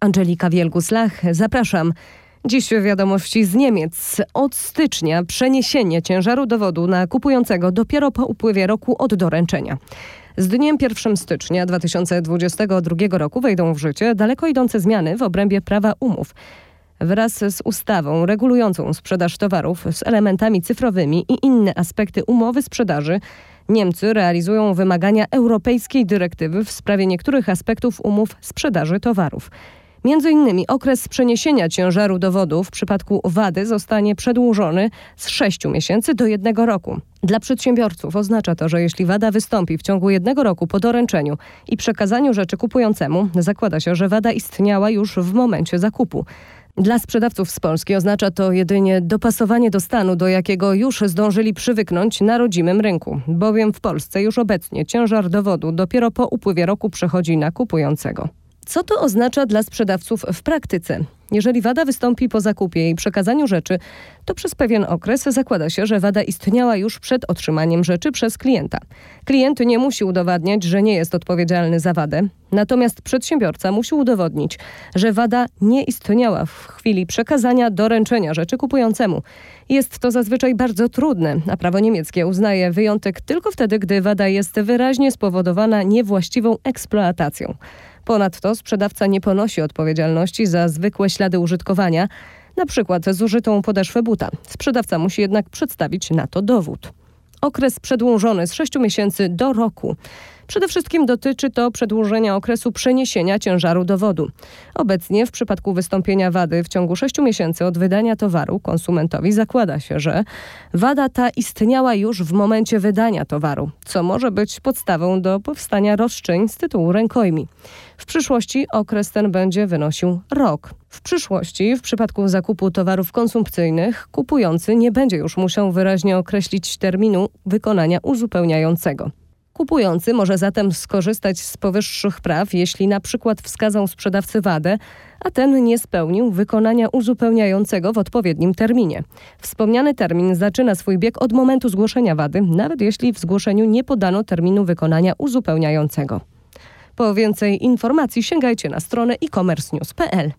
Angelika Wielgus-Lach, zapraszam. Dziś wiadomości z Niemiec. Od stycznia przeniesienie ciężaru dowodu na kupującego dopiero po upływie roku od doręczenia. Z dniem 1 stycznia 2022 roku wejdą w życie daleko idące zmiany w obrębie prawa umów. Wraz z ustawą regulującą sprzedaż towarów z elementami cyfrowymi i inne aspekty umowy sprzedaży, Niemcy realizują wymagania europejskiej dyrektywy w sprawie niektórych aspektów umów sprzedaży towarów. Między innymi okres przeniesienia ciężaru dowodu w przypadku wady zostanie przedłużony z 6 miesięcy do jednego roku. Dla przedsiębiorców oznacza to, że jeśli wada wystąpi w ciągu jednego roku po doręczeniu i przekazaniu rzeczy kupującemu, zakłada się, że wada istniała już w momencie zakupu. Dla sprzedawców z Polski oznacza to jedynie dopasowanie do stanu, do jakiego już zdążyli przywyknąć na rodzimym rynku, bowiem w Polsce już obecnie ciężar dowodu dopiero po upływie roku przechodzi na kupującego. Co to oznacza dla sprzedawców w praktyce? Jeżeli wada wystąpi po zakupie i przekazaniu rzeczy, to przez pewien okres zakłada się, że wada istniała już przed otrzymaniem rzeczy przez klienta. Klient nie musi udowadniać, że nie jest odpowiedzialny za wadę, natomiast przedsiębiorca musi udowodnić, że wada nie istniała w chwili przekazania doręczenia rzeczy kupującemu. Jest to zazwyczaj bardzo trudne, a prawo niemieckie uznaje wyjątek tylko wtedy, gdy wada jest wyraźnie spowodowana niewłaściwą eksploatacją. Ponadto sprzedawca nie ponosi odpowiedzialności za zwykłe ślady użytkowania, przykład zużytą podeszwę buta. Sprzedawca musi jednak przedstawić na to dowód. Okres przedłużony z 6 miesięcy do roku. Przede wszystkim dotyczy to przedłużenia okresu przeniesienia ciężaru dowodu. Obecnie w przypadku wystąpienia wady w ciągu 6 miesięcy od wydania towaru konsumentowi zakłada się, że wada ta istniała już w momencie wydania towaru, co może być podstawą do powstania roszczeń z tytułu rękojmi. W przyszłości okres ten będzie wynosił rok. W przyszłości, w przypadku zakupu towarów konsumpcyjnych, kupujący nie będzie już musiał wyraźnie określić terminu wykonania uzupełniającego. Kupujący może zatem skorzystać z powyższych praw, jeśli na przykład wskazał sprzedawcy wadę, a ten nie spełnił wykonania uzupełniającego w odpowiednim terminie. Wspomniany termin zaczyna swój bieg od momentu zgłoszenia wady, nawet jeśli w zgłoszeniu nie podano terminu wykonania uzupełniającego. Po więcej informacji sięgajcie na stronę e-commerce news.pl.